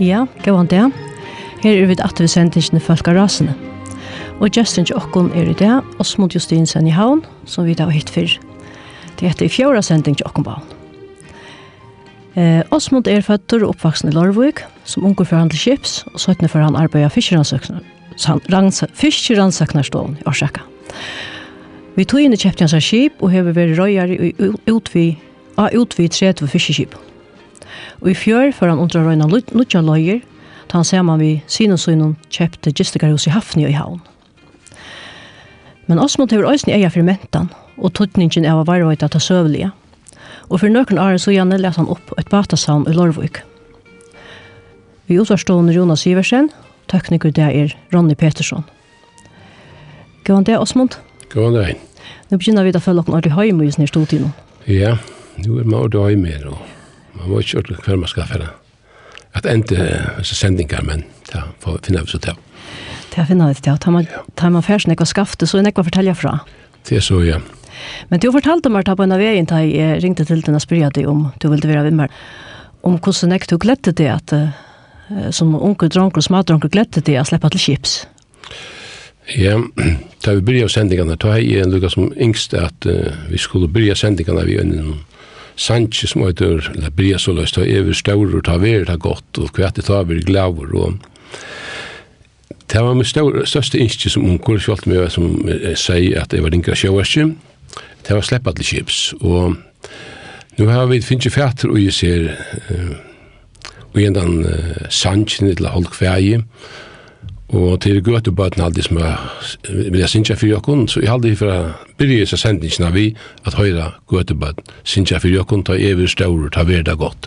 Ja, gå an det. Her er vi at vi sender ikke folk av rasene. Og Justin Jokkon er i det, Osmond Justinsen i havn, som vi da har hitt før. Det heter i fjorda sending Jokkon på havn. Eh, Osmund er født og oppvaksen i Lorvik, som unger for han til Kips, og så for han arbeider fiskeransøknerstålen i Årsaka. Vi tog inn i kjeptjens av skip, og har vært røyere utvid, av utvid 30 fiskeskipene. Og i fjør, før han undrar røyna nutja løyer, ta han ser man vi sinunsynon kjøpte gistegarhus i Hafni og i Havn. Men Osmond hever òsni eia fyrir mentan, og tuttningin av varvøyta ta søvlige. Og fyrir nøkken åren så gjerne let han opp et batasavn i Lorvøyk. Vi utvarstående Jonas Iversen, tekniker det er Ronny Petersson. Gåan det, Osmond? Gåan det. Nå begynner vi å følge noen ordentlig høymus nere stod nå. Ja, nå er man ordentlig høymus nere man må ikke ordentlig hver man skal fære. At enda disse sendinger, men ja, får finne ut så til. Det finner ut til, tar man, tar man færsen ikke og skafte, så er det ikke å fortelle fra. Det er så, ja. Men du fortalte meg da på en av veien da jeg ringte til den og spyrte deg om du ville være vimmer, om hvordan jeg du gledde det at uh, som unge dronker og smadronker gledde det å slippe til chips. Ja, da vi begynte sendingene, da har jeg en lukket som yngste at uh, vi skulle begynne sendingene vi øynene Sanchi som heter La Bria så löst har över stor og ta ver ta gott och kvätt det tar vi glavor og Det var min største innskje som onkel kjølt med som sier at jeg var ringa sjøverskje. Det var slepp alle chips. Og nu har vi finnes fætter og jeg ser og igjen den sannsjen eller holdkvæje Og til Götebøten alltid som jeg vil jeg sinja for jokken, så jeg hadde å byrje seg sendingene vi at høyra Götebøten. Sinja for jokken, ta evig større, ta verda godt.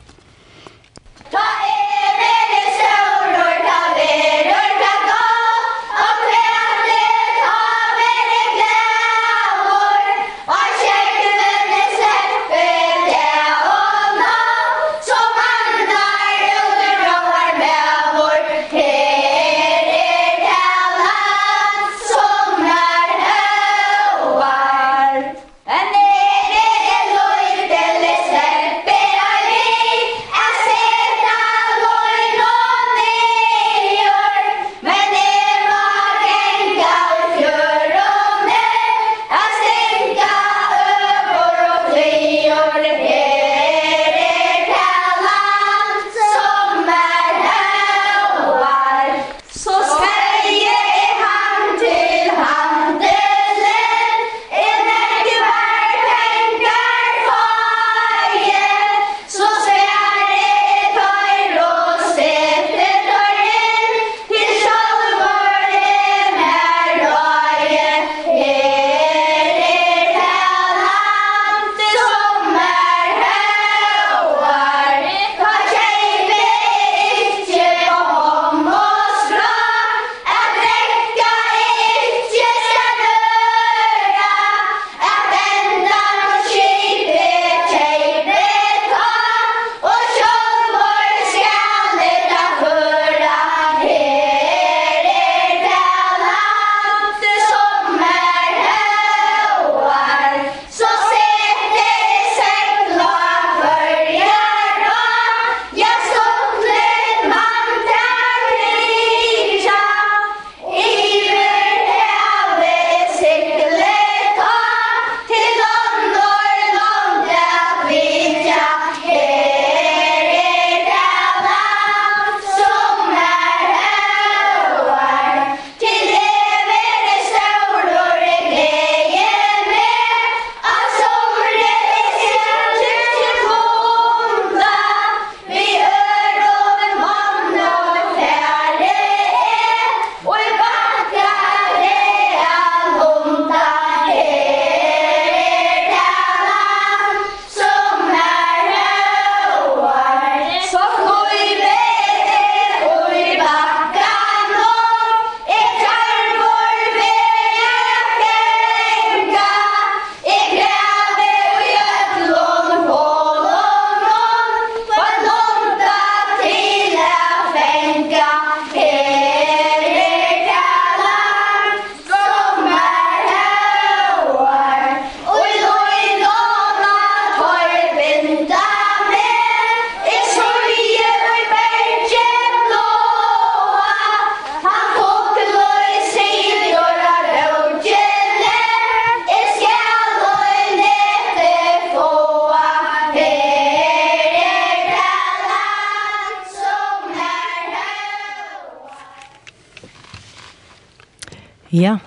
Ja,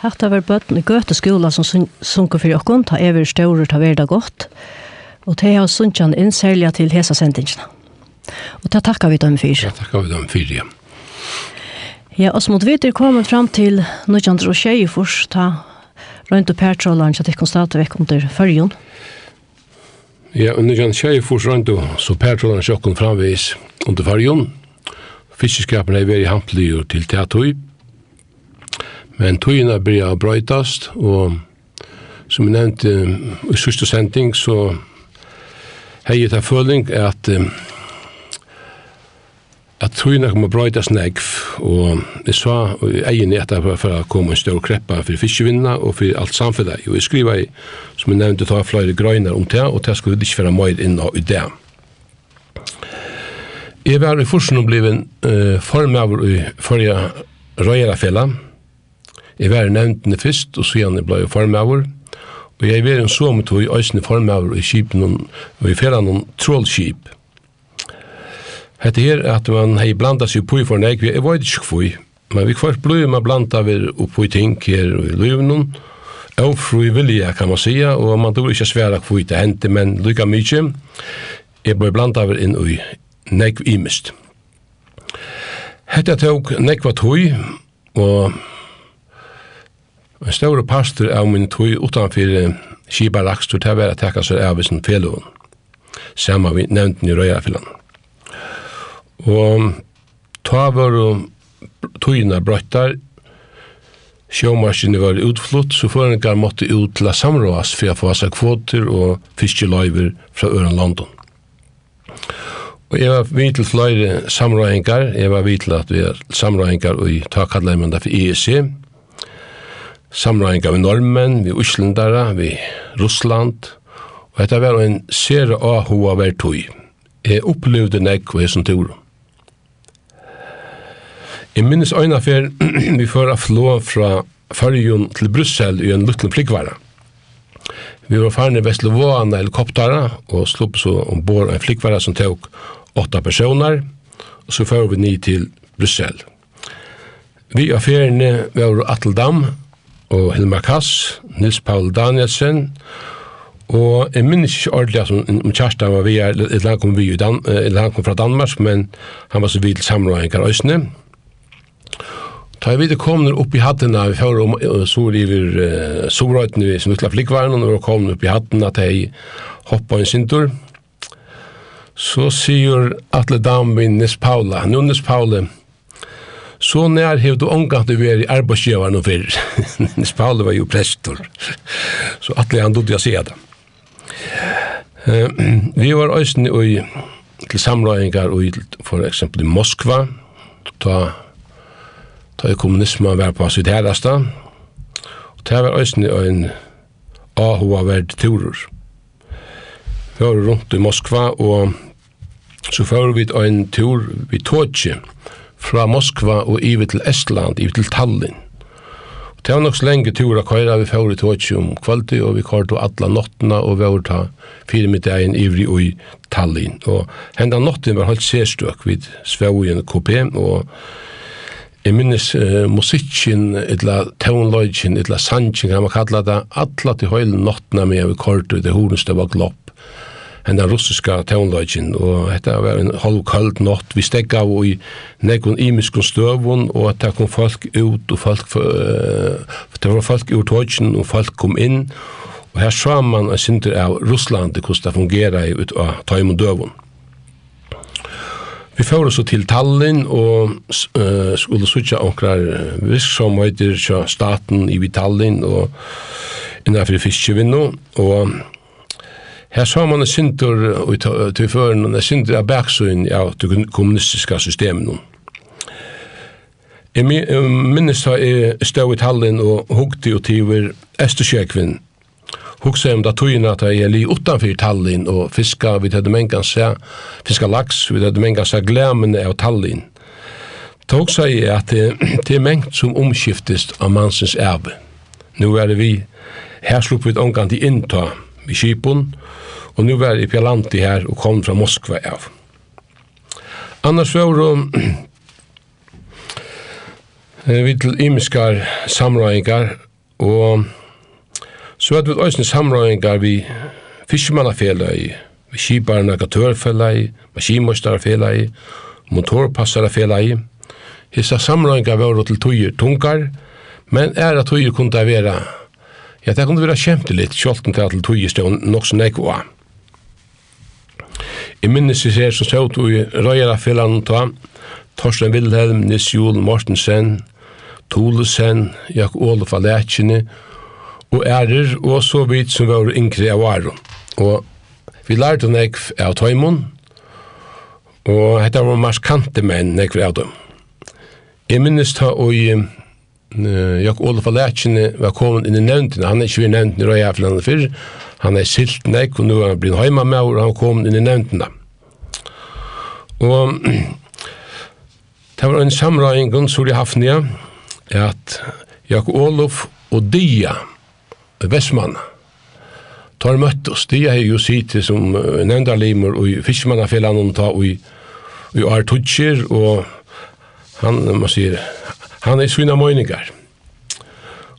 her har vært bøtten i Gøte Gøteskola som sunker for jokken, ta evig større, ta verda godt, og det har sunnkjent inn særlig til hesa sendingene. Og det takker vi dem for. Det takker vi dem for, ja. Ja, og som mot vidt er kommet frem til 1920 først, ta rundt og pertrollene, så det kan stadig vekk under førjen. Ja, og 1920 først rundt og så pertrollene sjokken framvis under førjen. Fiskeskapene er veldig hamtlige til teatøy, Men tøyene blir brøytast, og som jeg nevnte i sørste sending, så har jeg tatt føling at at tøyene kommer brøytas negv, og jeg sa i egen etter for å komme en større kreppa for fiskevinna og for alt samfunnet. Og jeg skriver, som jeg nevnte, ta flere grøyner om det, og det skulle ikke være mer inn i det. Jeg var i forsen og blivet uh, formøver i forrige røyerafjellet, Jeg var nevntene først, og så gjerne ble jeg formøver. Og jeg var en så med tog i øsne formøver i skipen og i ferien noen trålskip. Hette her at man hei blanda seg på i for nek, jeg var ikke kvøy, men vi kvart blei man blanda vi oppo i ting her og i løvnen, og fru vilja kan man sija, og man tror ikke sværa kvøy til hente, men lykka mykje, jeg blei blanda vi inn i nek imist. Hette tog nek var tog, og En større pastor av min tog utanfor Kiba Rakstur til å være tekka seg av sin felloen, samme vi nevnte i Røyafillan. Og ta var togene brøttar, sjåmaskene var utflutt, så foreninger måtte ut til samråas for å få seg kvoter og fiskeløyver fra Øren London. Og jeg var vidt til flere samråingar, jeg var vidt til at vi er samråingar og ta kallar jeg for EEC, samræðinga við normen, við Íslandara, við Russland, og dette var en sere ahua hver tog. Jeg opplevde nek og jeg som tur. Jeg minnes øyna fyr vi føra flå fra Førjun til Brussel i en luttelig flikvara. Vi var farne i Vestlevåana helikoptara og slupp så ombord en flikvara som tok åtta personer, og så fyrir vi ni til Brussel. Vi affærene var Atteldam, og Hilma Kass, Nils Paul Danielsen, og jeg minnes ikke ordentlig at om Kjerstan var vi er eller han kom, vi, eller han kom fra Danmark, men han var så vidt samrådengar Øsne. Ta vi det kom nu upp i hatten när vi får om så river solröten vi som utla flickvärnen och kom upp i hatten at hej hoppa en sintur. Så sier Atle Damvin Nes Paula, Nunes Paula, så nær hev du omgang du å være arbeidsgjøveren og fyrr. Nils var jo prestor, så atle han dodde jeg sier det. Uh, vi var øyne i, til samløyingar og for eksempel i Moskva, ta, ta i kommunismen var på sitt herrasta, og ta var øyne i en ahua verd turer. Vi var rundt i Moskva, og så fører vi en tur vi tåtje, fra Moskva og ivi til Estland, ivi til Tallinn. Og det var nok så lenge tur å køyra vi fjord i om kvalitet, og vi køyre til alle nottene, og vi var ta fire mitt egin ivri og i Tallinn. Og henda notten var halt sérstøk vid Svøyen KP, og Jeg minnes uh, musikken, etla tonløyken, etla sanchen, kan man kalla det, atla til høylen nottena med vi kortu, det i det var glopp henne russiska tånløgjen, og dette var en halv kald natt. Vi steg av i nekon imiskon støvun, og det kom folk ut, og folk, uh, det var folk ur tågjen, og folk kom inn, og her sa man en sinter av Russland, hvordan det fungerer ut av taim døvun. Vi får så til Tallinn og uh, skulle sutja onkrar virksomheter fra staten i Tallinn og innanfor fiskevinno og Her sa man en synder til føren, en synder av bergsøyn av det kommunistiske systemet. Jeg minnes da jeg stod i tallinn og hukte og tiver Estersjekvinn. Hukse om da tøyene at jeg li utanfyr tallinn og fiska, vi hadde mengan seg, fiska laks, vi hadde mengan seg glemene av tallinn. Da hukse jeg at det, er mengt som omskiftist av mansens erbe. Nå er det vi, her slupp vi et omgang til innta, vi kipun, Og nu var jeg i her og kom fra Moskva av. Annars var det vi til imiskar samrøyngar, og så hadde det også samrøyngar vi fiskemannafellegi, vi kibarna gatørfellegi, maskinmøstarfellegi, motorpassarfellegi. Hissa samrøyngar var til tøyer tungar, men er at tøyer kunne det være, ja, det kunne være kjempeligt, kjolten til at tøyer stod nok så nekva. I minnes jeg ser som stått i Røyarafellene ta, Torsten Wilhelm, Nils Jol Mortensen, Tolesen, Jak Olof Alekjene, og ærer, og så vidt som var yngre av Aron. Og vi lærte nek av Tøymon, og dette var marskante menn nek av dem. Jeg minnes ta og Jakob Olof Alertsen var kommet inn i nevntene. Han er ikke vi nevntene i Røyaflandet før. Han er silt nek, og nå er han blitt heima med, og han kom inn i nevntene. Og det var en samrøying, så det hafnia, at Jakob Olof og Dia, Vestmann, tar møttes. Dia er jo sitte som nevndarlimer, og fiskemannafellene ta, og og i Artutcher, og han, man sier, Han er svina møyningar.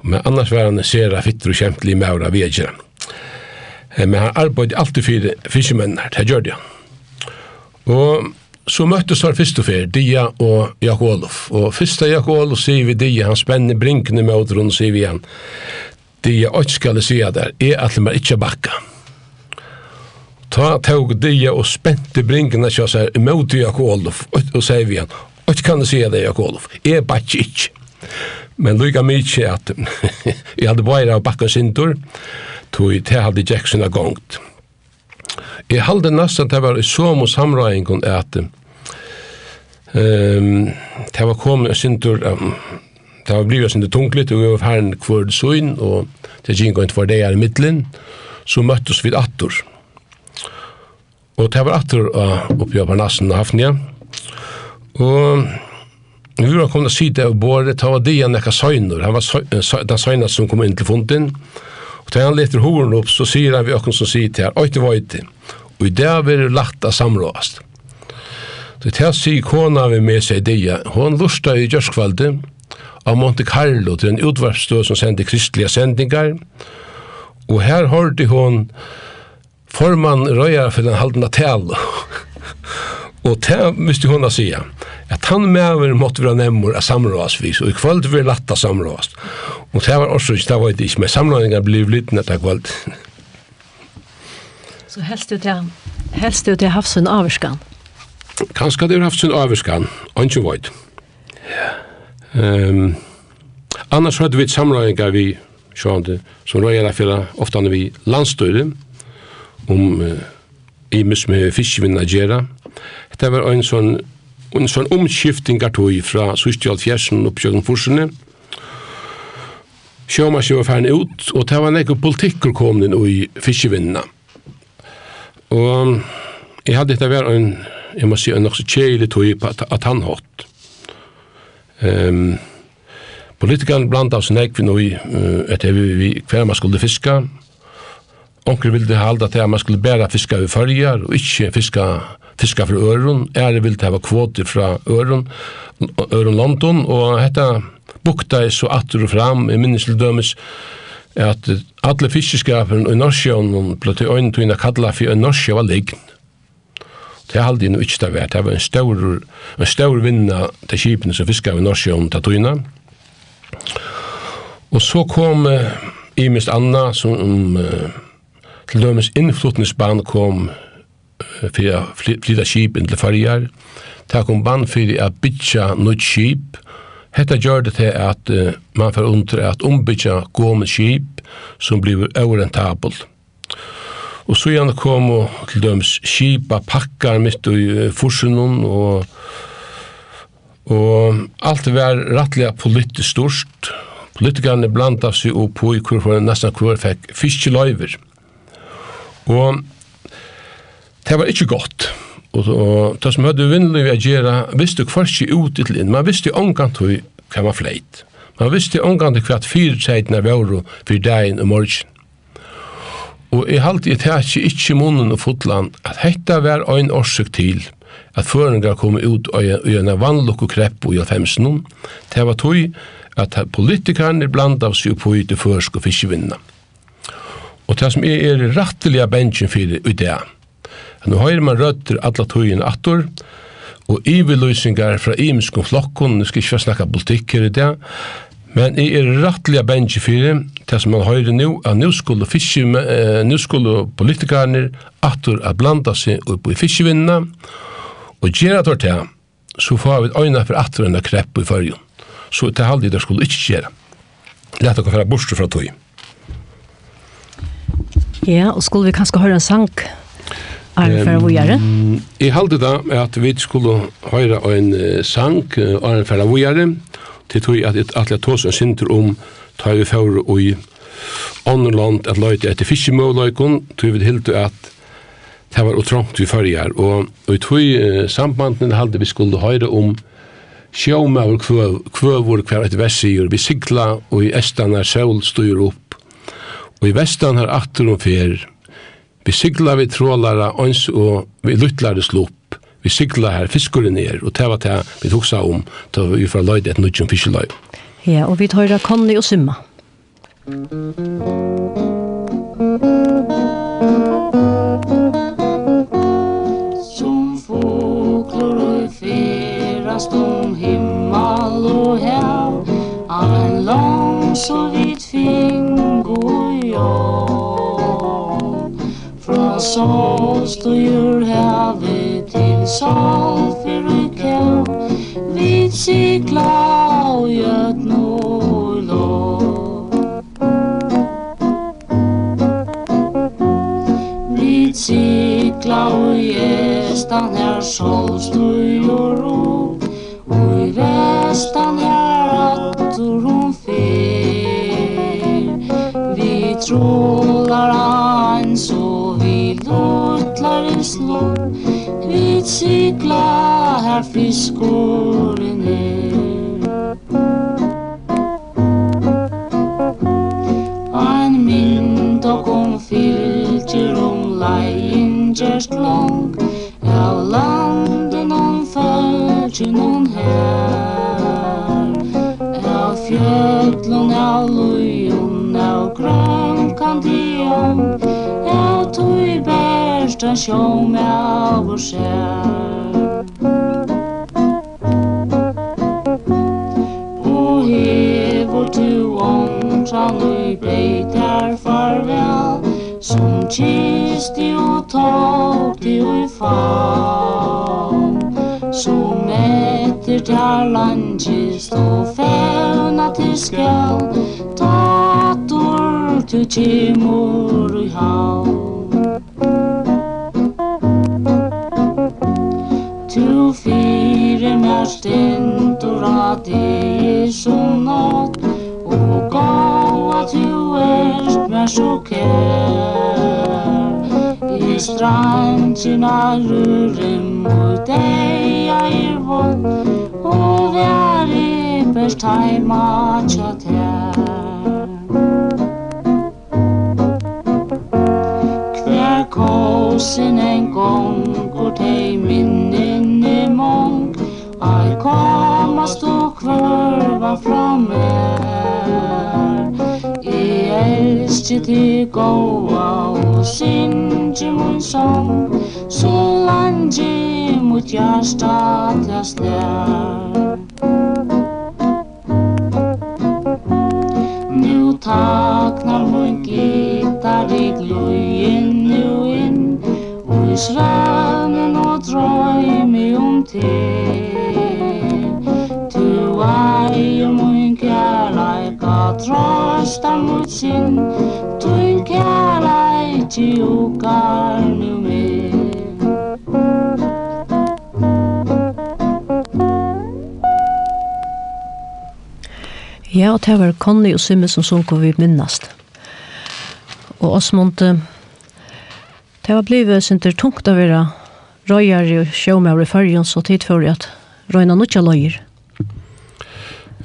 Men annars var han sera fitter og kjentlig maura vedgjera. Men han arbeidde alltid fyrir fiskemennar, det gjør det han. Og så møttes han først og fyr, Dia og Jakob Olof. Og først av Jakob Olof sier vi Dia, han spenner brinkene med åter, og sier vi han, Dia, og skal jeg sier der, er at man ikke bakka. Ta tog Dia og spente brinkene til seg mot Jakob Olof, og sier vi han, Och kan du si det Jakob jag er Är ikke. Men lika mycket at jeg hadde bare av backa sintor. Tog jeg til hadde Jackson av gongt. Jeg Jag nesten til å være så mot samråingen att ehm det var kommit sintor um, det var blivit sintor tungligt og vi var ferdig kvar så in och det gick inte for det i midtelen, så møttes vi attor. Och det var attor uh, uppe på Nassen och Hafnia. Og vi var kommet og sitte av båret, ta var Dian ekka søgner, han var den søgner som kom inn til funden, og da han leter horen opp, så sier han vi økken som sier til her, oite voite, og i det har vi lagt av samråast. Så til han sier kona vi med seg Dian, hun lusta i gjørskvalde av Monte Carlo til en utvarpstø som sendte kristelige sendingar, og her hørte hun formann røyere for den haldna tale, Og det måste hon säga att han med över måtte vara nämmer av samrådas og och i kväll latt latta samrådas. Och det var också det var ikke, med samrådningar blev lite när det kveld. Så helst du til, helst du till havsen Averskan? Kanskje det har haft sin avskan, inte vet. Ehm um, annars hadde vi samrådningar vi sjående, som rör för ofta när vi landstöden om uh, i med fiskevinna gera. Det var en sånn en sånn omskifting av tog fra Sustjald Fjersen og Pjøkken Forsene. Sjømarsjø var ferdig ut, og det var nekko politikker kom inn i fiskevinnene. Og jeg hadde dette vært en, jeg må si, en nokså kjeilig tog på at han hatt. Um, politikeren blant av snek vi nå i etter vi, vi hver man skulle fiska. Onker ville halda til at man skulle bæra fiska i fyrjar og ikke fiska fiska fra øren, ære vil hava kvoter fra øren, øren London, og hetta bukta er så atter og fram, i minnes til dømes, at alle fiskeskaperen i Norsjøen blei øyne tog inn a kalla for Norsjøen var liggen. Det er aldri noe ikke det vært. Det var en stor, en stor vinna til kipene som fiskar i Norsjøen til Tøyna. Og så kom uh, i Anna som um, til dømes innflutningsbanen kom för a flytta skip inn til fargar, takk kom band fyrir a bytja nytt skip, Hetta gjør det til at uh, man får under at ombytja gåmen skip som blir overrentabel. Og så gjerne kom og til døms skipa pakkar mitt i forsunnen og Og alt var rettelig politisk størst. Politikerne blanda seg opp på i hvor for nesten hvor fikk fiskeløyver. Og Det var ikke godt. Og, og det som hadde vinnlig å gjøre, visste hva ikke ut til inn. Man visste omgang til hva man fleit. Man visste omgang til hva fire fyrtseitene var for dagen og morgen. Og jeg halte i tætje ikke munnen og fotland at hetta var ein årsøk til at føringar kom ut i en vannlokk og krepp og i alfemsen. Det var tog at politikerne blanda seg på ut i førsk og fiskevinna. Og det som er rettelig av bensjen for i det, Nu høyrer man rötter alla tøyen attor, og iveløysingar fra imenskon flokkon, nu skal ikke snakka politikk her i det, men jeg er rattliga bengi fyrir, det som man høyre nu, at nu skulle, fiske, eh, nu skulle politikarne attor a blanda seg upp i fiskevinnina, og gjerra tår til, så får vi øyna for attor enn krepp i fyrjun. Så det halde det skulle ikke gjerra. Lætt dere fra bort fra tog. Ja, og skulle vi kanskje høre en sang Arne Færa Vujare? Jeg halte da at vi skulle høre en sang, Arne Færa Vujare, til tog at et atlet tås og synder om tar vi færa og i Ånderland at løyte etter fiskemøvløykon, tog vi helt at det var utrangt vi fyrjar, og, og i tog sambanden halte vi skulle høre om Sjómaur kvövur hver et vessigur, vi sigla og i estanar sol styr upp. Og i vestan er atter og fer, Vi sykla vi trålara ans og vi luttlare slop. Vi sykla her fiskuren ner og det var det vi tok seg om da vi fra løyde et nudjum fiskeløy. Ja, og vi tar Conny og Simma. Som fåglar og fyrast om himmel og hev Av en lang så vidt fing og jord salt og jord havet til salt fyrir kjær Vi sikla og gjøt nordlån Vi sikla og gjestan her salt og jord og Og i vestan her at hun fer Vi tror båtlar i snö Vi cyklar här friskåren er Ein mynd og kom fylgjer om leien gjerst lang. Av landen om følgjen om her. Av fjötlun av lujon, av krankan dion en sjón með av og sér. Og hefur tu ångsan i breitar farvel Som kisti og tåpti og i faun Som etter tar landkist og fevna til skal Tator tu kjemur i haun Her stendur at det er så nått Og gav at du erst mer så kær. I strandkina ruren mot deg jeg er vond. Og vær i best heima tjatt tær. Hver kåsen eng blåst og kløva fra mer I elsker til gåa og synge mun sång Så lange mot hjärsta til slær Nu taknar mun gitar i gløyen nu inn. Og i srænen og drøy mig om til fasta mutsin Tui kjærleiti ukar nu med Ja, og det var Conny og Simme som sånn sunko vi minnast. Og Osmond, det var blivet sinter tungt å være røyar i sjåmær i fyrjon, så tid for at røyna nutja løyer.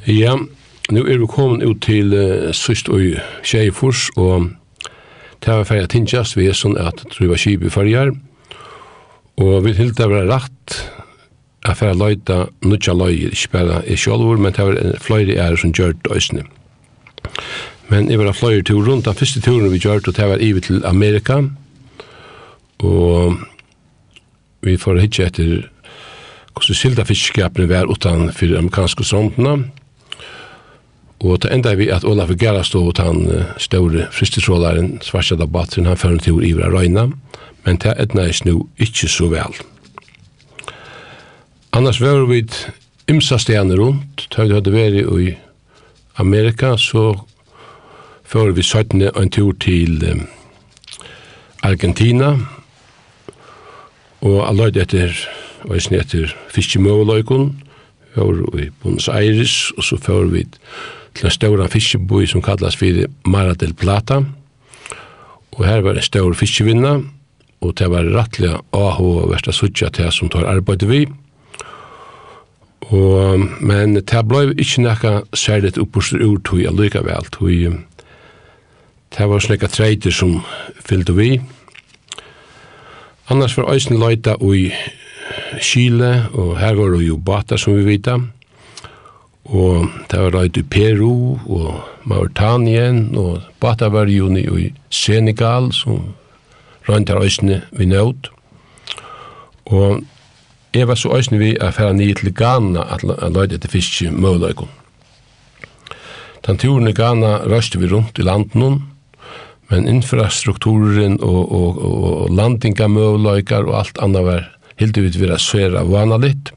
Ja, Nu er vi kommet ut til uh, sist og tjeifors, og det var ferdig tingjast, vi er sånn at det var kjip i farger, og vi hilt det var rett, at for å løyta nødja løyer, ikke bare i sjølvor, men det var flere ære som gjør det øsne. Men jeg var flere tur rundt, den første turen vi gjør det, det var ivet til Amerika, og vi får hitje etter hvordan silda fiskskapene var utanfor amerikanske strandene, Og det enda vi at Olaf Gerrard stod ut han større fristesrålaren, svarsa debatten, han fører til Ivra Røyna, men det enda er nu ikkje så vel. Annars var vi imsa stene rundt, da vi hadde vært i Amerika, så fører vi 17. en tur til Argentina, og alløyde etter, og jeg snetter fiskemøveløykon, var i Buenos Aires, og så var vi til en stor fiskeboi som kallas for Mara del Plata. Og her var en stor fiskevinna, og det var rettelig AH og versta Sucha til som tar arbeid vi. Og, men det ble ikke nekka særlig oppbostet ur tog jeg lykka tog det var slik treiter som fyllte vi. Annars var eisen løyta og Chile, og her var det jo Bata, som vi vita. og det var røyt i Peru, og Mauritanien, og Bata var jo i Senegal, som røynt her øysene vi nødt. Og jeg var så øysene vi er ferdig nye til Ghana, at løyt etter fiske møløykom. Den turen i Ghana røyste vi rundt i landen, men infrastrukturen og, og, og, og og alt annet var helt vi vera sværa vanalitt.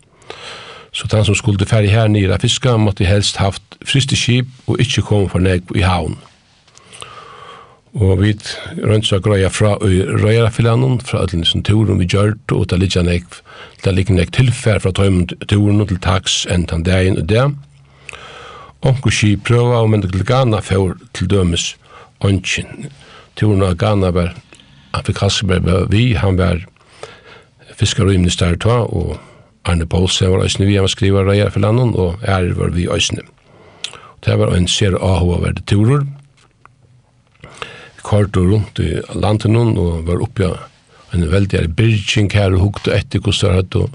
Så den som skulle færre her nere av fiska måtte helst haft friste skip og ikkje kom for nek i havn. Og vi rønns og grøya fra i røyarafilanen, fra ødelen som turen vi gjørt, og det ligger nek, det ligger nek tilfær fra tøymen turen til taks enn den dagen og det. Onko skip prøva og mynd til Ghana fjord til dømes onkin. Turen av Ghana var, han fikk Hasselberg vi, han var fiskarøymene stærre ta, og Arne Poulsen var òsne vi hjemme skriva reier for landet, og er var vi òsne. Det var en ser AHO-verdi turer. Vi kartor rundt i landet og var oppi en veldig birging her, og hukte etter hos der hatt, og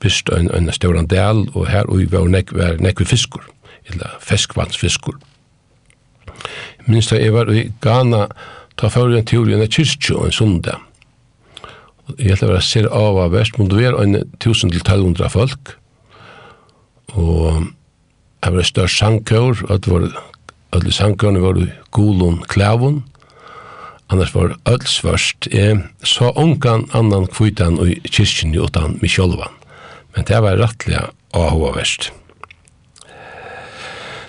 byrst en, en stor del, og her og var nek, var nekk fiskur, eller feskvannsfiskur. Minst da jeg var i Ghana, ta fyrir en teori en kyrkjo en sundag, Jeg held det var ser av av verst, men det var en 1000-1200 folk, og jeg var større sangkår, og det var alle sangkårene var gulon klævon, annars var alt svørst. Jeg så ungan annan kvitan i kyrkjen i utan Micholvan, men det var rettelig av av verst.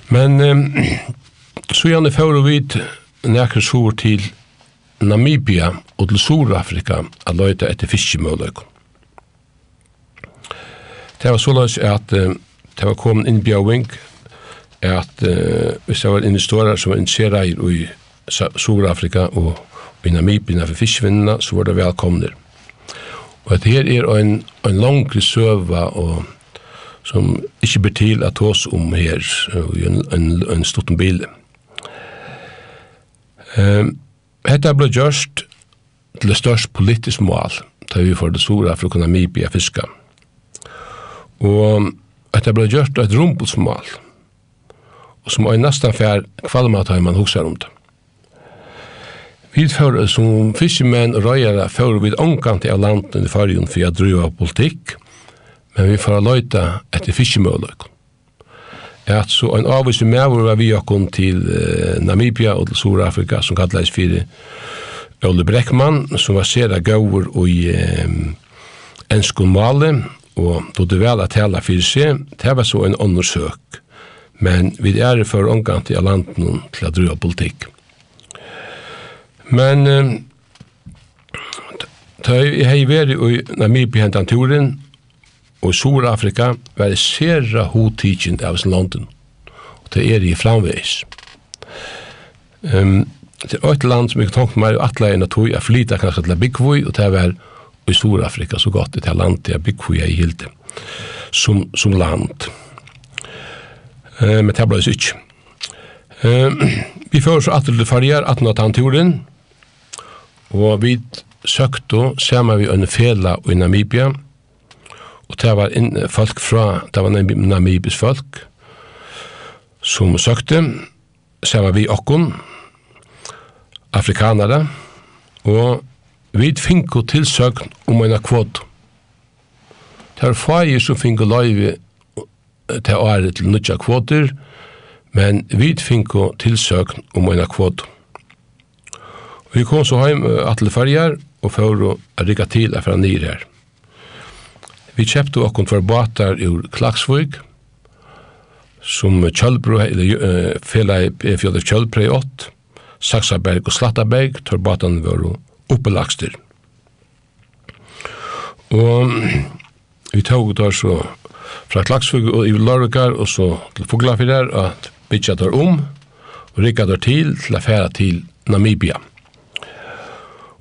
Men um, så gjerne fyrir vi nekker sur til Namibia og til Sur-Afrika a løyta etter fiskimølløk. Det var så løys at uh, det var kommet inn bjøving at uh, hvis det var investorer som var interesseret i Sur-Afrika og i Namibia for fiskevinnene, så var det velkomne. Og at her er en, en langre søva og som ikke blir til at oss om her i en, en, en stort bil. Um, Hetta blei gjørst til det størst politisk mål, da vi får det sura for å kunne mibia fiska. Og hetta blei gjørst et rumpelsmål, og som er nesten fær kvalmatar man hoksar om det. Vi fører som fiskemenn og røyere fører vi omkant til landet i fargen for å drive politikk, men vi får løyta etter fiskemølløkken at så en avvis i mævur var vi okkon til Namibia og til Sur-Afrika som kallades fyrir Ole Breckmann som var sera gaur og um, enskon male og då det vel at hela fyrir seg. Det var så en undersøk men vi er for omgang til landen til å drøya politikk men da jeg hei vært i Namibia hentan turen og i Sur-Afrika var det sera hodtidkjent av sin London. Og det er i framveis. Um, det er et land som jeg tenkte meg at atle enn at hun er flytta kanskje til Bigvoi, og det var i Sur-Afrika så godt det er landet jeg Bigvoi er i hilde som, som land. Uh, men det ble det ikke. Um, vi fører så at det farger, at nå tar turen, og vi søkte sammen vi en fela i Namibia, Og det var inn, folk fra, det var namibis folk, som søkte, sammen vi okkom, afrikanere, og vi finko tilsøkn om en kvot. Det var fire som finko løyvi til året til nødja kvoter, men vi finko tilsøkn om en kvot. Vi kom så heim atle farger og fyrir å rikka til er fra nyr her. Vi kjøpte okkur for båtar ur Klaksvøk, som Kjølbro, eller Fela i Fjallet Kjølbro i 8, Saksaberg og Slattaberg, tør båtene var oppelagster. Og vi tog der så fra Klaksvøk og i Lørvekar, og så til Fuglafyrir, at bytja der om, og rikka der til til affæra til Namibia. Namibia.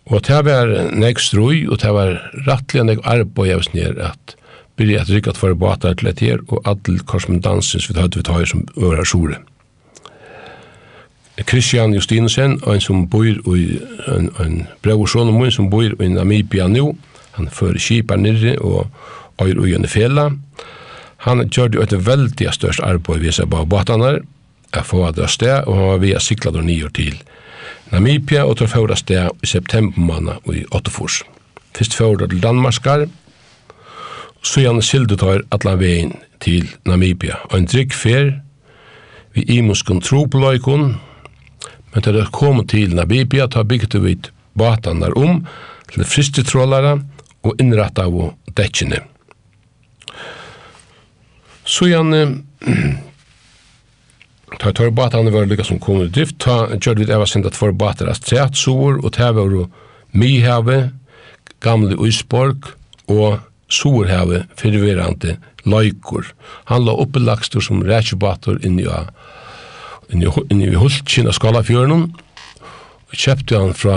Og det var nek strøy, og det var rattelig nek arbeid av snir at byrja at rikket for båtar til et her, og all korrespondansen vi hadde vi tar som øvra sjore. Christian Justinsen, en som bor i, en, en brevsson om som bor i Namibia nå, han fører kipar nirri og øyr og gjerne fela. Han gjør det et veldig størst arbeid vi ser på båtarna, jeg får det sted, og han var vi sikla siklet og nyår til Namibia Namibia og tar fjóra steg i septembermanna og i Ottofors. Fyrst fjóra til Danmarskar, så gjerne sildu tar allan vegin til Namibia. Og en drikk fer vi imuskun trobloikun, men til det kom til Namibia tar bygget vi batanar om til fristetrålare og innratta av dekkene. Så gjerne Ta tar båtarna var lika som kom i drift, ta körde vi även sent att för båtar att trätt sår och det var Mihave, gamle Uisborg og Sorhave, förvirrande Lajkor. Han la oppe lakstor som rækjebator inni, inni, inni vi hullt kina skalafjørnen, og kjøpte han fra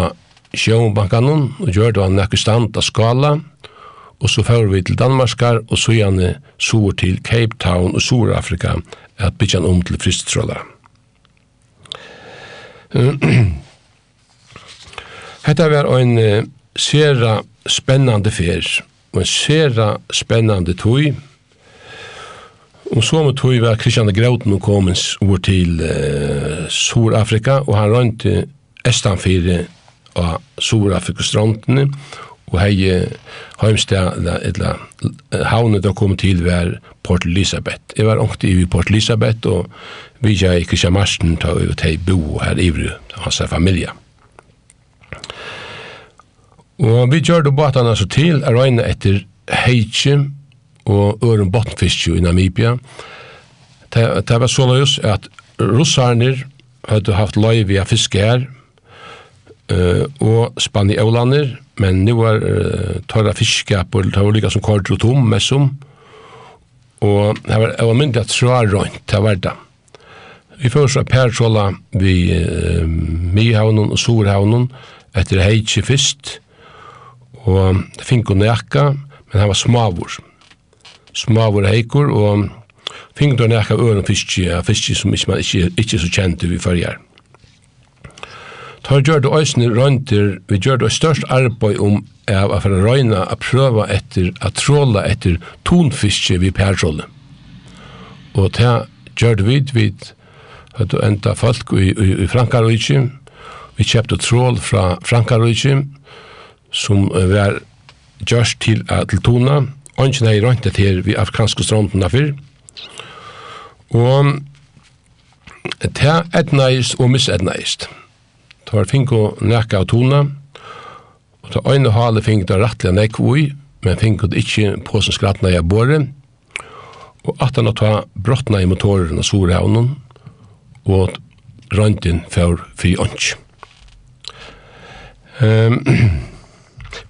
sjøvnbankanen og gjørte han nekker stand av skala, og og så fører vi til Danmarkar, og så gjerne sover til Cape Town og Sur-Afrika, at bytja om til fristråla. Hetta var ein sera spennande fer, og en sera spennande tøy, Og så med tog var Christian Grauten og komens over til uh, Sur-Afrika, og han rønte Estanfire av Sur-Afrika-strandene, og hei heimstad, eller havnet da kom til var Port Elizabeth. Jeg var ångt i Port Elizabeth, og vi kjei Kristian Marsten ta ut hei bo her i Vru, hans familie. Og vi gjør det båtene så til, er røyne etter heitje og øren bottenfiske i Namibia. Det var så løs at russarner hadde haft løy via fiske her, og spanjolaner, Men nu var uh, tørra fiskap og det var lika som kort og tom med som. Og det var, var myndig at tråa rønt, det var det. Vi først var pertrolla vi uh, Mihavnen og Sorhavnen etter heitje fyrst. Og det fikk hun nekka, men han var smavur. Smavur heikur, og fink og nekka øren fiskje, fiskje som ikke, man ikke, ikke så kjente vi fyrir. Ta gjør det òsne røyntir, vi gjør det størst arbeid om av å være røyna a prøva etter, a tråla etter tonfiske vi pertrolle. Og ta gjør det vid, vi du enda folk i, i, i Frankarøyki, vi kjøpte trål fra Frankarøyki, som var gjørst til, til tona, Ongen hei røyntet her vi afgranske stranden fyr. Og ta etnægist og misetnægist. Det var finko nekka av tona, og det øyne hale finko det rattelig nekk ui, men finko det ikkje på som skratna i båre, og at han ta brottna i motoren og sore havnen, og røyntin for fri ånds. Um,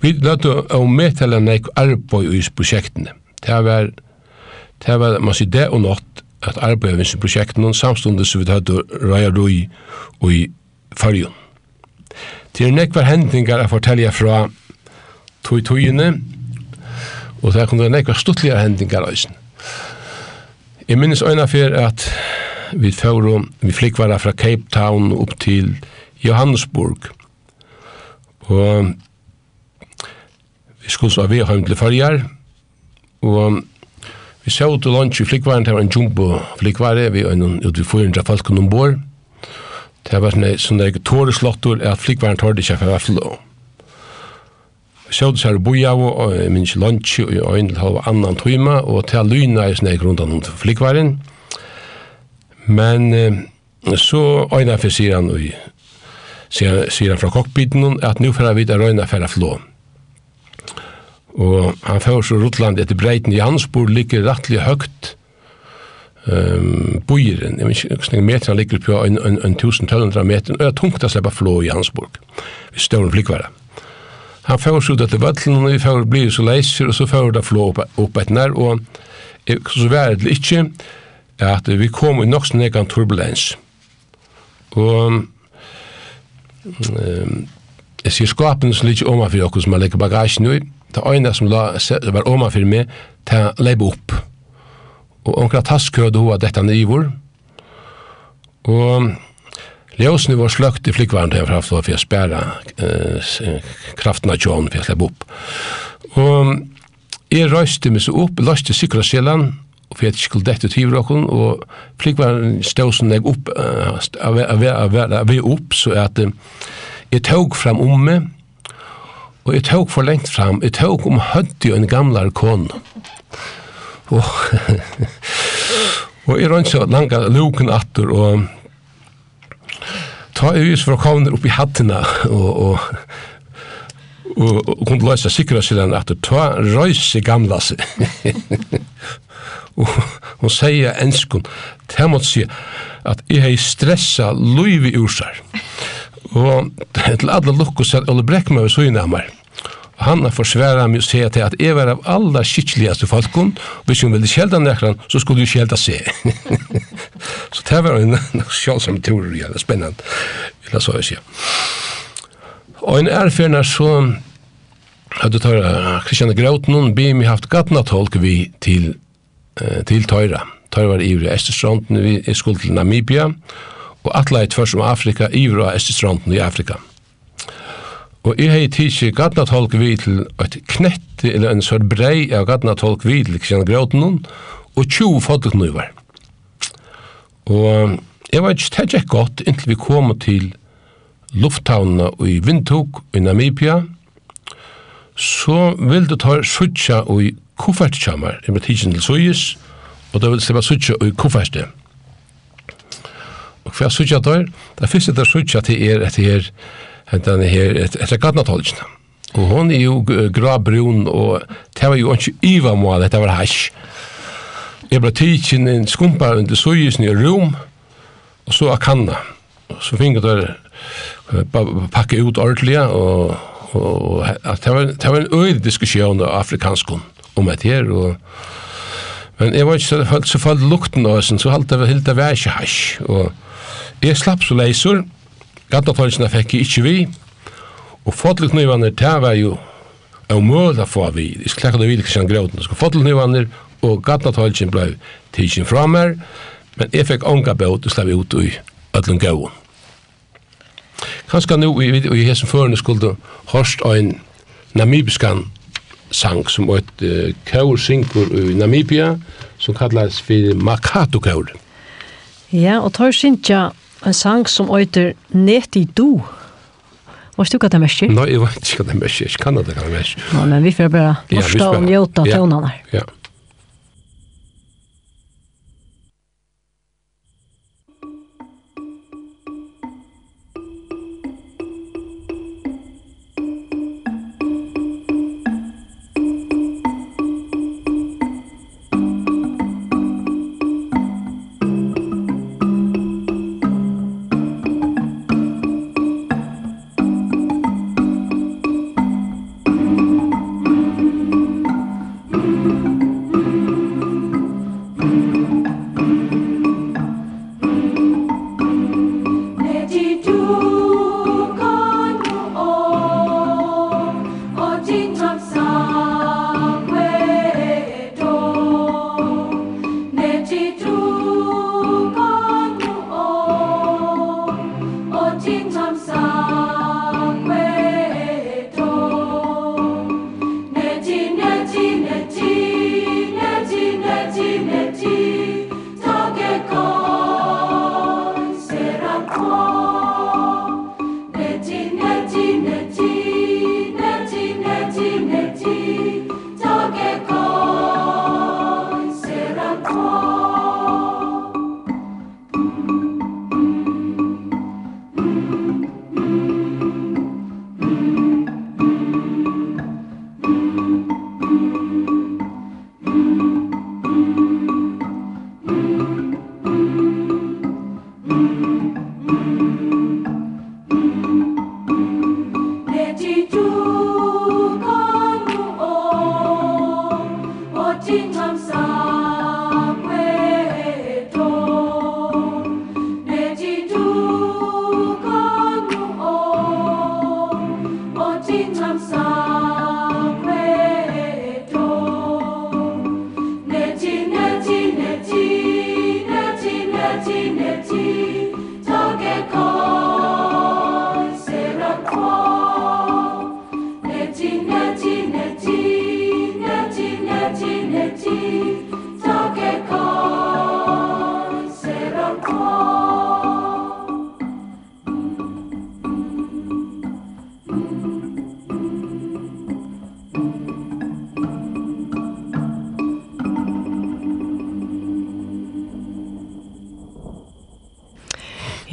vi løtte å medtale nek arbeid i prosjektene. Det var, det var, man sier det og nått, at arbeid i prosjektene samstundet som vi hadde røya røy i fargen. Det er nekvar hendingar a fortelja fra tog togene, og det er kunne nekvar stuttliga hendingar eisen. Jeg minnes øyna fyrir at vi fyrir vi flikvara fra Cape Town upp til Johannesburg, og vi skulle så vi heim til farjar, og vi sjå til lunch i flikvaren, det var en jumbo flikvare, vi var ute i 400 folk ombord, og Det var sånne, sånne tåre slottor at flikværen tårde ikke for å flå. Sjødde seg av, og jeg minns lunch og en til halva annan tøyma og til lyna i sånne rundt om flikværen. Men eh, så øyna for sier han og sier, sier han fra kokkbiten at nu får jeg vite røyna for å flå. Og han får så Rotland etter breiten i Hansborg ligger rettelig høgt um, bojeren, jeg vet ikke, meter han ligger på en, en, en 1200 meter, og det er tungt å slippe flå i Hansburg, i større flikvære. Han får oss ut etter vattlen, og vi får bli så leiser, og så får det flå opp, opp et nær, og så var det ikke at vi kom i nok sånn egen turbulens. Og um, jeg sier skapen som ligger ovenfor dere som har legget bagasjen i, det øyne som la, var ovenfor meg, det leip opp og omkring tastkød og at dette nivor. Og ljøsene var sløkt i flikkvaren til jeg fra for å spære eh, kraften av tjån for jeg slapp opp. Og jeg røyste meg så opp, løste sikra sjelen, og for jeg skulle dette til ivråken, og flikkvaren stod som jeg opp, av jeg opp, så at jeg tog fram om meg, og jeg tog for lengt fram, jeg tog om høtt i en gamlare kone. Og, og jeg rønner så langa luken atter, og ta er just for å komme opp i hattene, og, og, og, og kunne løse sikra seg den atter, ta røyse gamla seg. og hun sier enskun, det måtte si at jeg har stressa løyvi ursar. Og til alle lukkus at Ole Brekkma ved søgna av meg, han har försvärat meg å säga til att jeg var av alla kittligaste folkon og hvis hun ville kjelda nekran, så skulle du kjelda se. så det var en självsam tur det jävla spännande. Eller så jag säger. Og en erfarna så hade tøyra Kristian Graut bi be haft gattna tolk vi till uh, till tøyra. Tøyra var i Österstranden vi skulle til Namibia og atla i tvärs om Afrika, i Østerstranden i Afrika. Og jeg hei tidsi gadnatolk vi til et knetti, eller en sør brei av gadnatolk vi til Kristian Gråten, og 20 fotoknuvar. Og jeg var ikke tæt ikke godt inntil vi kom til lufthavna i Vindtog i Namibia, så vil du ta suttja i kuffertkjammer i med tidsin til Suyis og da vil slippe suttja i kuffertkjammer Og hva suttja der? Det første der suttja til er etter her, hentan her etter gatnatolkene. Og hon er jo grabrun, og det var jo ikke iva mål, det var hash. Jeg ble tidsin en skumpa under sojisen i rum, og så akanna. Og så finget der pakka ut ordelig, og, og at det, var, det var en øyde diskusjon av afrikanskon om et her, og Men jeg var ikke så, så falt lukten av oss, så halte jeg helt av vær ikke hasj. Og jeg slapp så leiser, Gattafløysene fikk jeg ikke vi, og fotleknivene der var jo av møla få vi, jeg skal klekka det videre, Kristian gråten, så fotleknivene og gattafløysene ble tidsin fra meg, men jeg fikk ånga båt og slapp ut i öllum gauun. Kanskje nå, i, i, i hesen førene skulle hårst av en namibiskan sang som et uh, kaur synkur i Namibia som kallas for Makato kaur. Ja, og tar synkja en sang som øyter Neti Du. do. Vet du hva det merker? Nei, jeg vet ikke hva det merker. Jeg kan det hva det merker. Nei, men vi får bare forstå og njøte tonene. Ja, ja.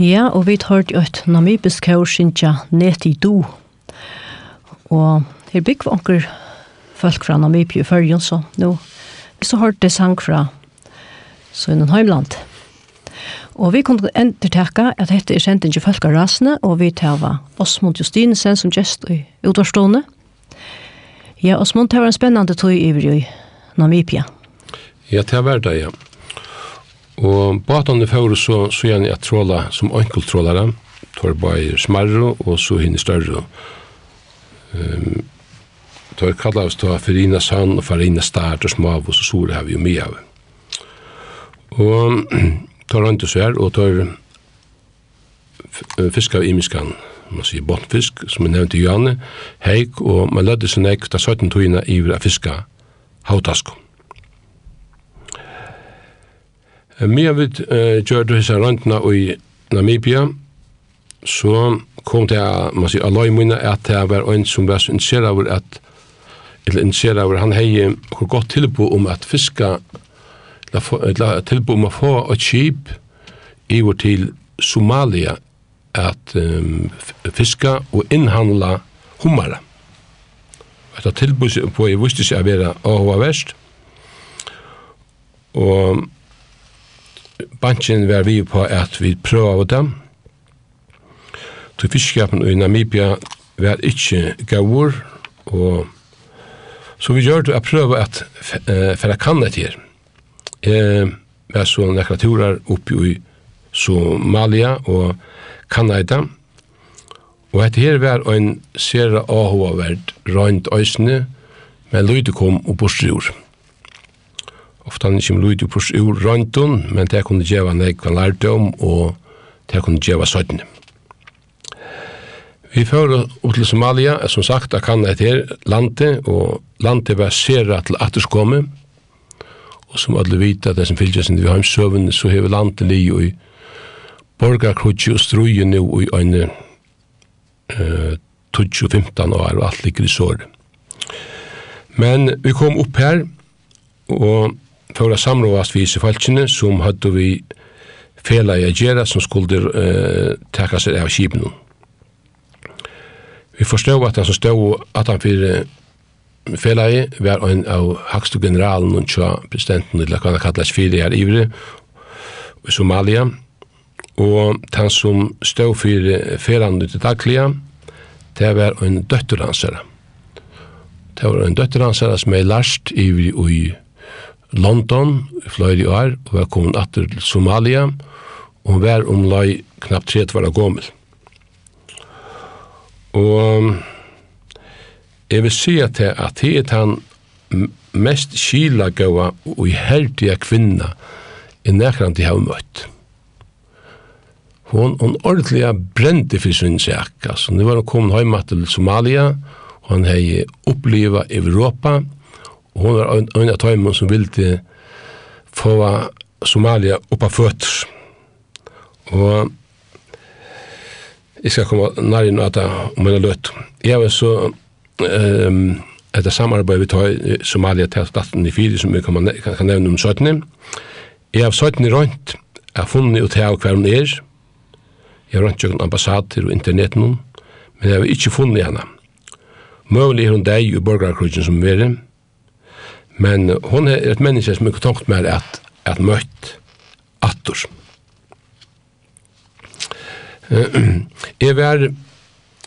Ja, og vi tar til et namibisk hørsynja net i do. Og her bygg vi anker folk fra Namibia i førjen, så nå så hørt det sang fra Sønnen Heimland. Og vi kunne endertekke at dette er sendt ikke folk av rasene, og vi tar var Osmond Justinesen som gjest i utårstående. Ja, Osmond, det var en spennende tog i Namibia. Ja, det var det, ja. Og båtene fører så, så gjerne jeg tråla som enkeltrålere, tar bare smarre og så hinne større. Um, tar kallar oss til Farina Sand og Farina Start og Smav og så sore har vi jo mye av. Og tar han til svær og tar fisk av imiskan, man sier båtfisk, som jeg nevnte Johanne, heik, og man lødde seg nek, da 17 togina i av fiska, hautaskon. Mia vid gjør du hessa røntene i Namibia, så kom det, man sier, alloi munna at det var en som var så interessert over at, eller interessert over, han hei hvor godt tilbo om at fiska, eller tilbo om å få et kjip i vår til Somalia at um, fiska og innhandla hummara. Eta tilbo på i viste seg å være avhva verst, og banken var vi på at vi prøvde dem. Så fiskskapen i Namibia var ikke gavur, og så vi gjør det å prøve at uh, færre kan det her. Jeg var så nekra turer oppe i Somalia og Kanada, og etter her var en sere avhåverd røynd øysene, men løyde kom og bortstyr ofta han kjem luid upprurs ur røntun, men det kunne djeva nekvan lærdom, og det kunne gjeva søytne. Vi fører opp til Somalia, som sagt, jeg kan etter landet, og landet var sera til atterskomme, og som alle vita, det som fylgjøres inn i heimsøvn, så hever landet li i borgarkrutsi og struje nu i øyne uh, 2015 år, og alt ligger i sår. Men vi kom opp her, og for å samråast vi falskene som hadde vi fela i agera som skulle uh, takka seg av kipen. Vi forstod at han som stod at han fyrir fela i var en av hakstu generalen og tja presidenten eller hva han kallas fyrir her ivri i Somalia og han som stod fyrir fela i det daglige det var en døtterhansere det var en døtterhansere som er larst ivri og i London i flere år, og var kommet atter til Somalia, og hun var omlai knappt 30 år gommel. Og jeg vil si at det, at det er han mest skilagåa og herdige kvinna i nekran de har møtt. Hon hon ordliga brente för sin sak. Alltså, nu var hon kommet hemma till Somalia, og han hei oppleva Europa, og Hon var en, en av tøymen som ville få Somalia oppa føtter. Og jeg skal komme nær inn at om en løtt. Jeg var så um, etter samarbeid vi tar i Somalia til staten i fire som vi kan, kan, kan nevne om 17. Jeg har 17 rundt. jeg har funnet ut her hver hun er. Jeg har rundt jo ambassader og internetten hun, men jeg har ikke funnet henne. Møvelig er hun deg i borgerkrugen som vi er. Men hon er et menneske som ikke tungt mer at, at møtt attor. Jeg var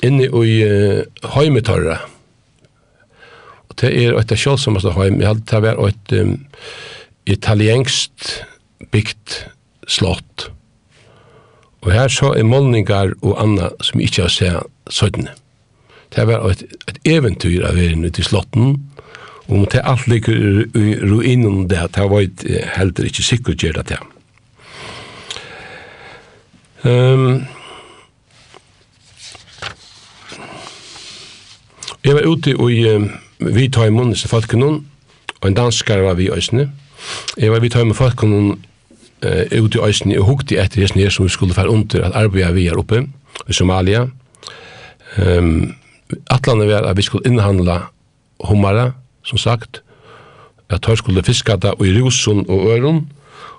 inne i uh, heimetarra. Og det er et av kjølsommeste heim. Jeg hadde det var et um, italienskst bygd slott. Og her så er målningar og anna som ikke har sett søttene. Det var et, et eventyr av verden ute i slotten, Om det alt ligger i ruinen det, det var heller ikke sikkert gjør det. Um, jeg var ute i um, Vitheimen, disse folkene, og en danskar var vi i Øysene. Jeg var i Vitheimen folkene uh, ute i Øysene og hukte etter hesten her som vi skulle fære under at arbeide vi er oppe i Somalia. Um, Atlandet var at vi skulle innhandla hummara, som sagt, at her skulle fiska da i Rusun og Øron,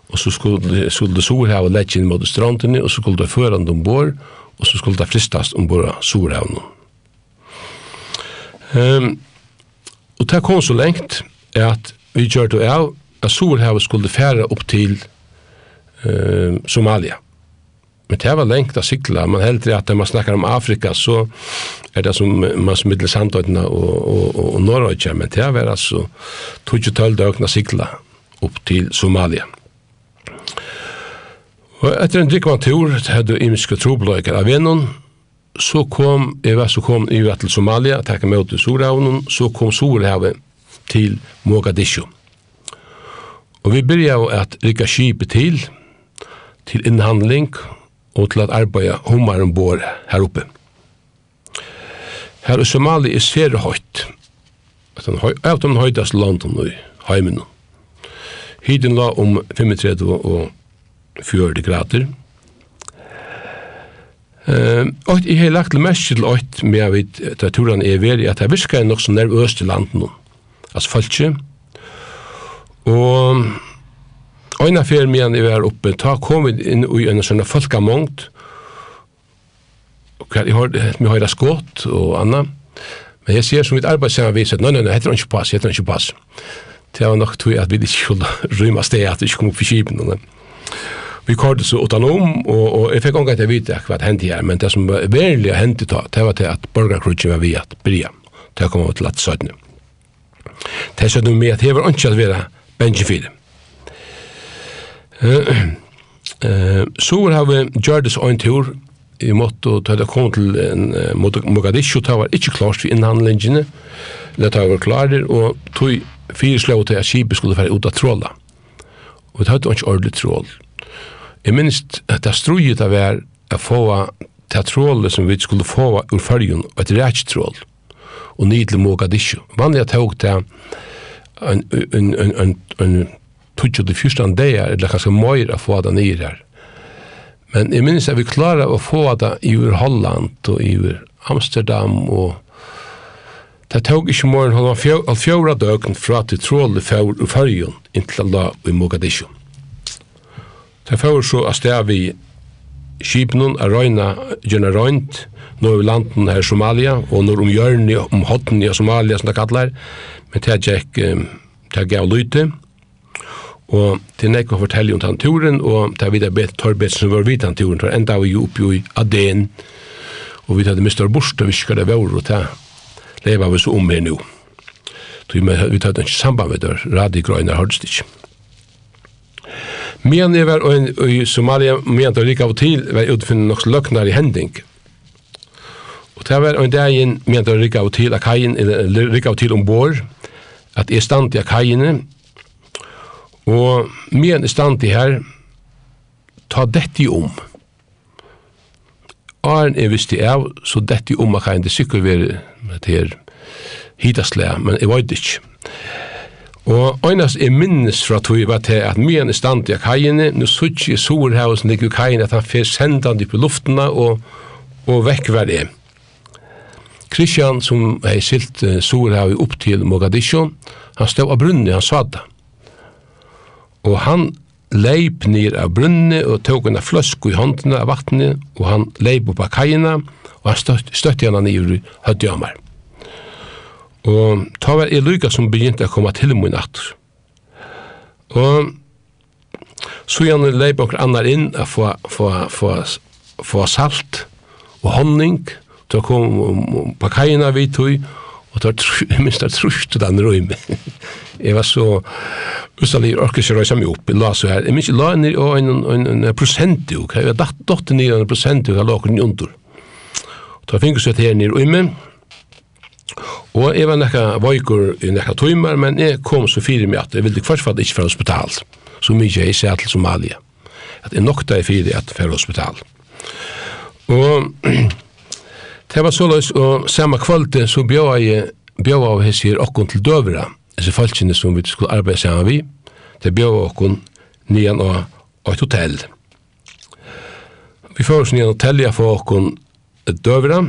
og så skulle, skulle det Sorhavet lett inn mot strandene, og så skulle det føre det ombord, og så skulle det fristast ombord av Sorhaven. Um, og det kom så lengt at vi gjør det av at Sorhavet skulle fære opp til um, Somalia. Men det var lengt å sykla, Man heldre at når man snakkar om Afrika, så er det som man som middel Sandøyna og, og, og, og Norrøyja, men det var altså 12 døgn å sykla opp til Somalia. Og etter en drikk var tur, hadde imiske trobløyker av vennom, så kom, jeg var så kom jeg til Somalia, takk meg ut til Sorhavnen, så kom Sorhavet til Mogadishu. Og vi började att rycka skipet til, til innhandling, og og til at arbeida hummaren bor her oppe. Her i Somali er sere høyt. Av den høytast landen i heimen. Hiden la om 35 og 40 grader. Uh, og jeg har lagt til mest til åkt med at jeg vi turen er veri at jeg visker nok så nervøst i landen. Altså falskje. Og Øyna fer medan i var oppe, ta kom vi inn i en sånn folkamongt, og jeg har, vi har skått og anna, men jeg sier som mitt arbeid sammen vi, at nei, nei, nei, heter han ikke pass, heter han ikke pass. Det var nok tog at vi ikke skulle rymma sted, at vi ikke kom opp i kipen. Vi kallade så utan om, og, og jeg fikk omgang til å vite hva det hendte her, men det som var verlig hendte ta, det var til at borgarkrutsen var vi at bria, til å komme til at sødne. Det er sødne med at det var ikke at vi være benjefidem. Så har vi gjort gjørtes en tur i måte å ta det kom til en Mogadishu, det var ikke klart for innhandlingene, det var klarer, og tog fire slå til at skipet skulle være ut av tråla. Og det hadde ikke ordentlig trål. Jeg minns at det strøyet av er å få til trålet som vi skulle få ur fargen, og et rækstrål, og nydelig Mogadishu. Vanlig at jeg tog til en, en, en, en, en tog det første dager, eller kanskje mer å få det nyr her. Men jeg minns at vi klarer å få det i ur Holland og i ur Amsterdam og Det tog ikke morgen halvan all fjóra døgn fra til trålet fjord og fyrjun inntil Allah og i Mogadishu. Det fjord så at sted vi Kipnun er røyna gjerne røynt nå i landen her Somalia og når om hjørni om hotten i Somalia som det kallar men det er gikk det gav lyte Og til nekva fortelli om tanturen, og ta vidar bet Torbetsen var vidan turen, og enda vi jo oppi i Aden, og vi hadde mistar borsta viskar det vår, og til leva vi så om her nu. Vi hadde ikke samband med det, radigrøyna hørst ikke. Men jeg var i Somalia, men jeg lika av til, var utfinnet nok løknar i hending. Og det var en dag inn, men jeg lika av til, lika av til ombord, at jeg stand i akajene, Og men er stand i her, ta dette om. Arn er visst det av, så dette om man kan det sikkert være med det her hitaslega, men jeg vet ikke. Og øynast er minnes fra tog var til at myen er stand i kajene, nå sutt i Sorhavsen ligger i kajene at han fer sendande på luftene og, og vekk var det. Christian, som er silt Sorhav opp til Mogadishu, han stod av brunnen, han sa det. Og han leip nir av brunni og tók hana fløsku i håndene av vatni og han leip upp av kajina, og han støtt, støtti hana nir i høddjamar. Og ta var jeg lyga som begynte å komme til min atter. Og så gjerne leip okkur annar inn a få, få, få, få salt og honning, til å komme på kajina vi tog, og tar minst det trusht til den røyme. Jeg var så ustalig orkes jeg røysa meg opp, jeg la så her, jeg minst la nir og en, en, en prosentuk, jeg var datt dotter nir en jo, jeg la okken under. Da finkus jeg her nir røyme, og jeg var nekka vajkur i nekka tøymar, men jeg kom så fyrir meg at jeg ville kvarsfatt ikke fra hospital, så mykje jeg sier til Somalia, at jeg nokta jeg fyrir at fra hospital. Og Det var såleis, og samme kvalitet så bjóa jeg, bjóa av hessir okkon til døvra, disse falskene som vi skulle arbeide sammen vi, det bjóa okkon nian og, et hotell. Vi får oss nian hotell, jeg får okkon døvra,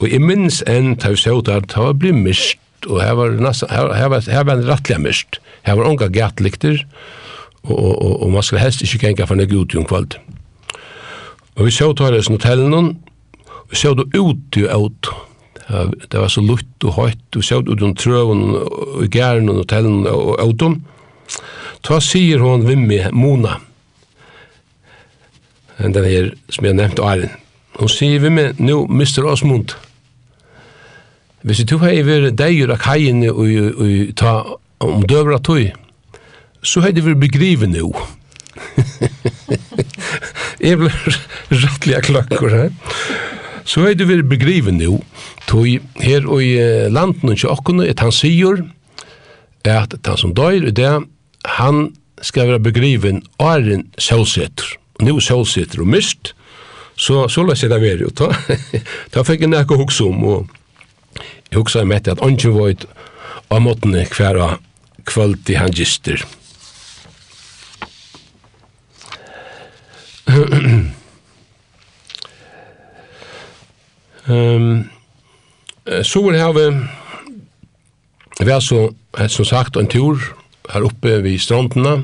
og i minns enn tar vi sjått at det var blitt mist, og her var, her, her var, her var en rattlega mist, her var unga gatlikter, og, og, og, og man skal helst ikke genga for nek ut i en. Og vi så hos hos hos hos så du ut i ut. Det var så lutt og høyt, og så ut om trøven og gæren og hotellen og autom. Ta sier hon med Mona, den her som jeg nevnte Arin. Hun sier vi med, nå, Mr. Osmund. Hvis du hei vært deg og kajene og ta om døvra tøy, så har det vært begrivet nå. Jeg blir rettelig klokkur her. Så er det vi begriven nu, tog her og i landen og tjokkene, at han sier at han som døyr i det, han skal være begriven åren solsetter. Nu solsetter og mist, så, så la seg det være. Da, da fikk jeg nekka hukse om, og jeg hukse om etter at han ikke var av måtene hver av kvöld i han gister. Ehm så vill ha vi vi har så, som sagt, en tur her uppe vid stranderna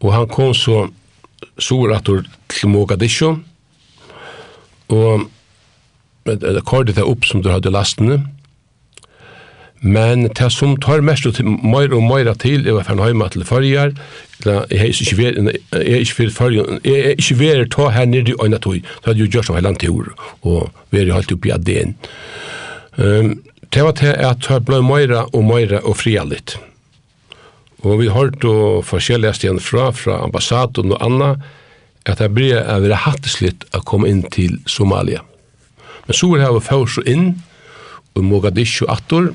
og han kom så sover at til Mogadishu, og det kordet där upp som du hadde lastene, Men det som tar mest til, mer og mer til er å ferne hjemme til førjer, jeg er ikke ved, jeg er ikke ved førjer, jeg er ikke ved å ta her nede i øynene tog, så hadde jeg gjort som hele tur, og vi er helt oppe i ADN. Um, det var til at det ble mer og mer og fria litt. Og vi har hørt og forskjellige steder fra, fra ambassaden og anna, at det ble å være hatteslitt å komme inn til Somalia. Men så er jeg først inn, og Mogadishu attor,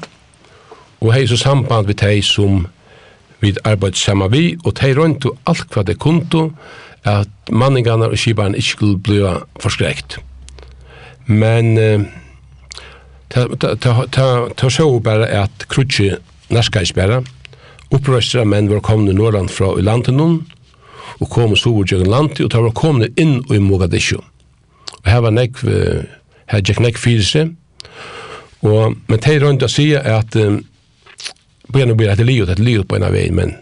og hei så samband vi tei som vi arbeid saman vi, og tei rundt og alt hva det kunto, at manningarna og kibaren ikkje skulle bli forskrekt. Men ta sjå bare at krutsi narskais bare, opprøstra menn var komne norrand fra i landet noen, og kom og sover til landet, og ta var komne inn i Mogadishu. Og her var nek, her gikk nek fyrir seg, og, men tei rundt å sige at um, började nog bli ett livet, ett livet på ena väg, men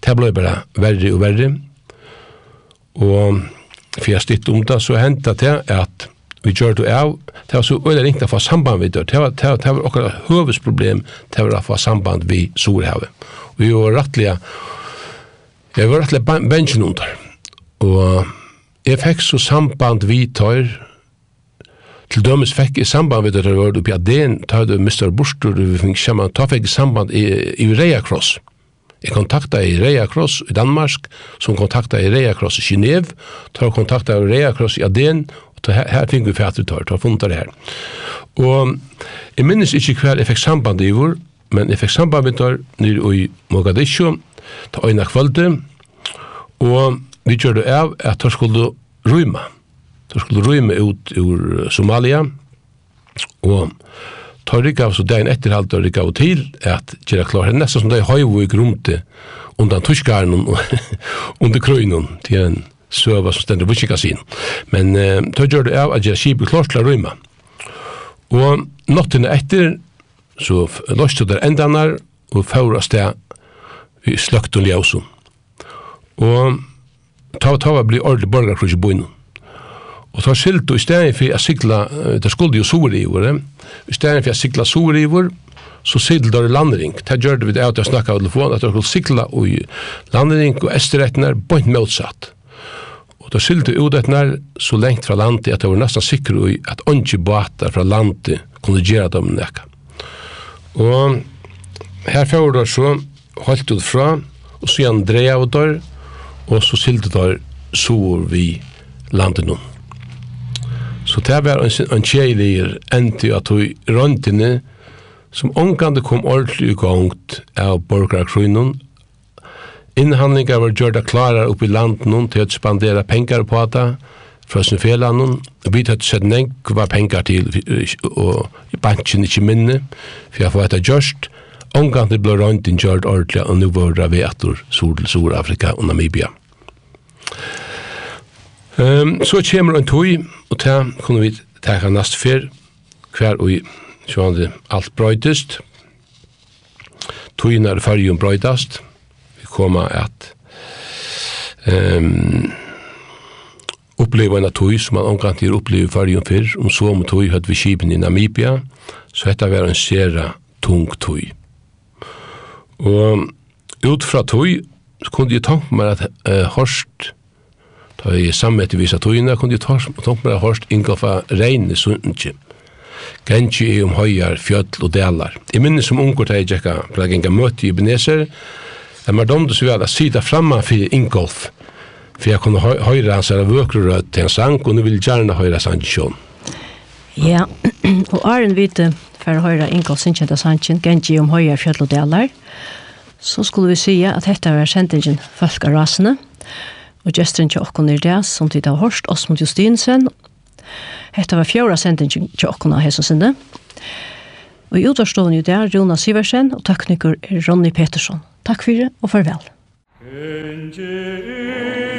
det blev bara värre och värre. Och för jag stitt om det så hände det att vi gör det av, det var så öjligt inte att få samband vid det. Det var, det var, det var också huvudproblem, det var att få samband vid Sorhavet. Och vi var rättliga, jag var rättliga bänken under. Och jeg fikk så samband vi tar, Til dømes fikk i samband med at der var oppi Aden, ta du Mr. Bursdur, vi fikk sammen, ta fikk i samband i, i Reia Cross. Jeg kontakta i Reia Cross i Danmark, som kontakta i Reia Cross i Genev, ta kontakta i Reia Cross i Aden, og her, her fikk vi fætri tar, ta funnet det her. Og jeg minnes ikke hver jeg fikk samband i vår, men jeg fikk samband med der nere i Mogadishu, ta øyne kvölde, og vi gjør det av at der skulle røyma. De skulle rymma ut ur Somalia, og ta rikka av så dagen etter halvt og rikka av til at kjera klar her nesten som det er høyvo i grumte undan tuskaren og under krøynen til en søva som stender vuskika sin men uh, tar gjør det av at kjera kibir klart til å røyma og nottene etter så løste der endanar og færa sted i sløkt og ljøsum. og ta ta var bli ordelig borgarkrus i boinun Og så skilt du i stedet for å sikla, det skulle jo sorivor, i stedet for å sikla sorivor, så sidel der landring. Det gjør det vi det at jeg snakket av telefonen, at jeg skulle sikla i landring og esterettene er bønt motsatt. Og da silte ut etter så lengt fra landet at jeg var nesten sikker i at åndsje båter fra landet kunne gjøre dem nekka. Og her fjord der så holdt ut fra, og så gjerne av der, og så silte der så vi landet noen. Så det var en, en kjeilig endi at vi røntene som omgande kom ordentlig ugongt av borgarkrynnen Innhandlingar var gjørda klarar oppi landen til å spandera pengar på det fra sin felanden. Vi tatt sett nengva pengar til og banken ikkje minne for jeg får etter gjørst. Omgande blå røntin gjørt ordentlig og nu var vi etter Sol-Sur-Afrika og Namibia. Um, så kommer en tog, og ta kunne vi teka nast fyr, hver og sjående alt brøytest. Togene er fargen brøytast. Vi kommer at um, oppleva en tøy som man omkant til oppleva fargen fer om så om tøy høyt vi kipen i Namibia, så dette var en sera tung tøy. Og ut fra tøy så kunne jeg tanke meg at uh, Horst, Da i samvete visa tøyina kunne jeg tomra hårst ingolfa reine sundtje. Gengi er om høyar, fjöll og delar. I minnes som unger til jeg tjekka plagenga møte i Ebenezer, er man domde så vel sida framma fyrir ingolf, for jeg kunne høyra hans her vøkru rød til en sang, og nu vil jeg gjerne høyra sannsjon. Ja, og Arjen vite for å høyra ingolf sinnkjenta sannsjon, gengi om høyar, fjöll og delar, så skulle vi sige at dette var sendingen Folk av rasene, og gesteren til okkon er det, som tid av Horst, Osmond Justinsen. Hette var fjorda sendingen til okken av sinne. Og i utvarstående i der, Jonas Siversen, og tekniker Ronny Petersson. Takk for det, og farvel. Kunde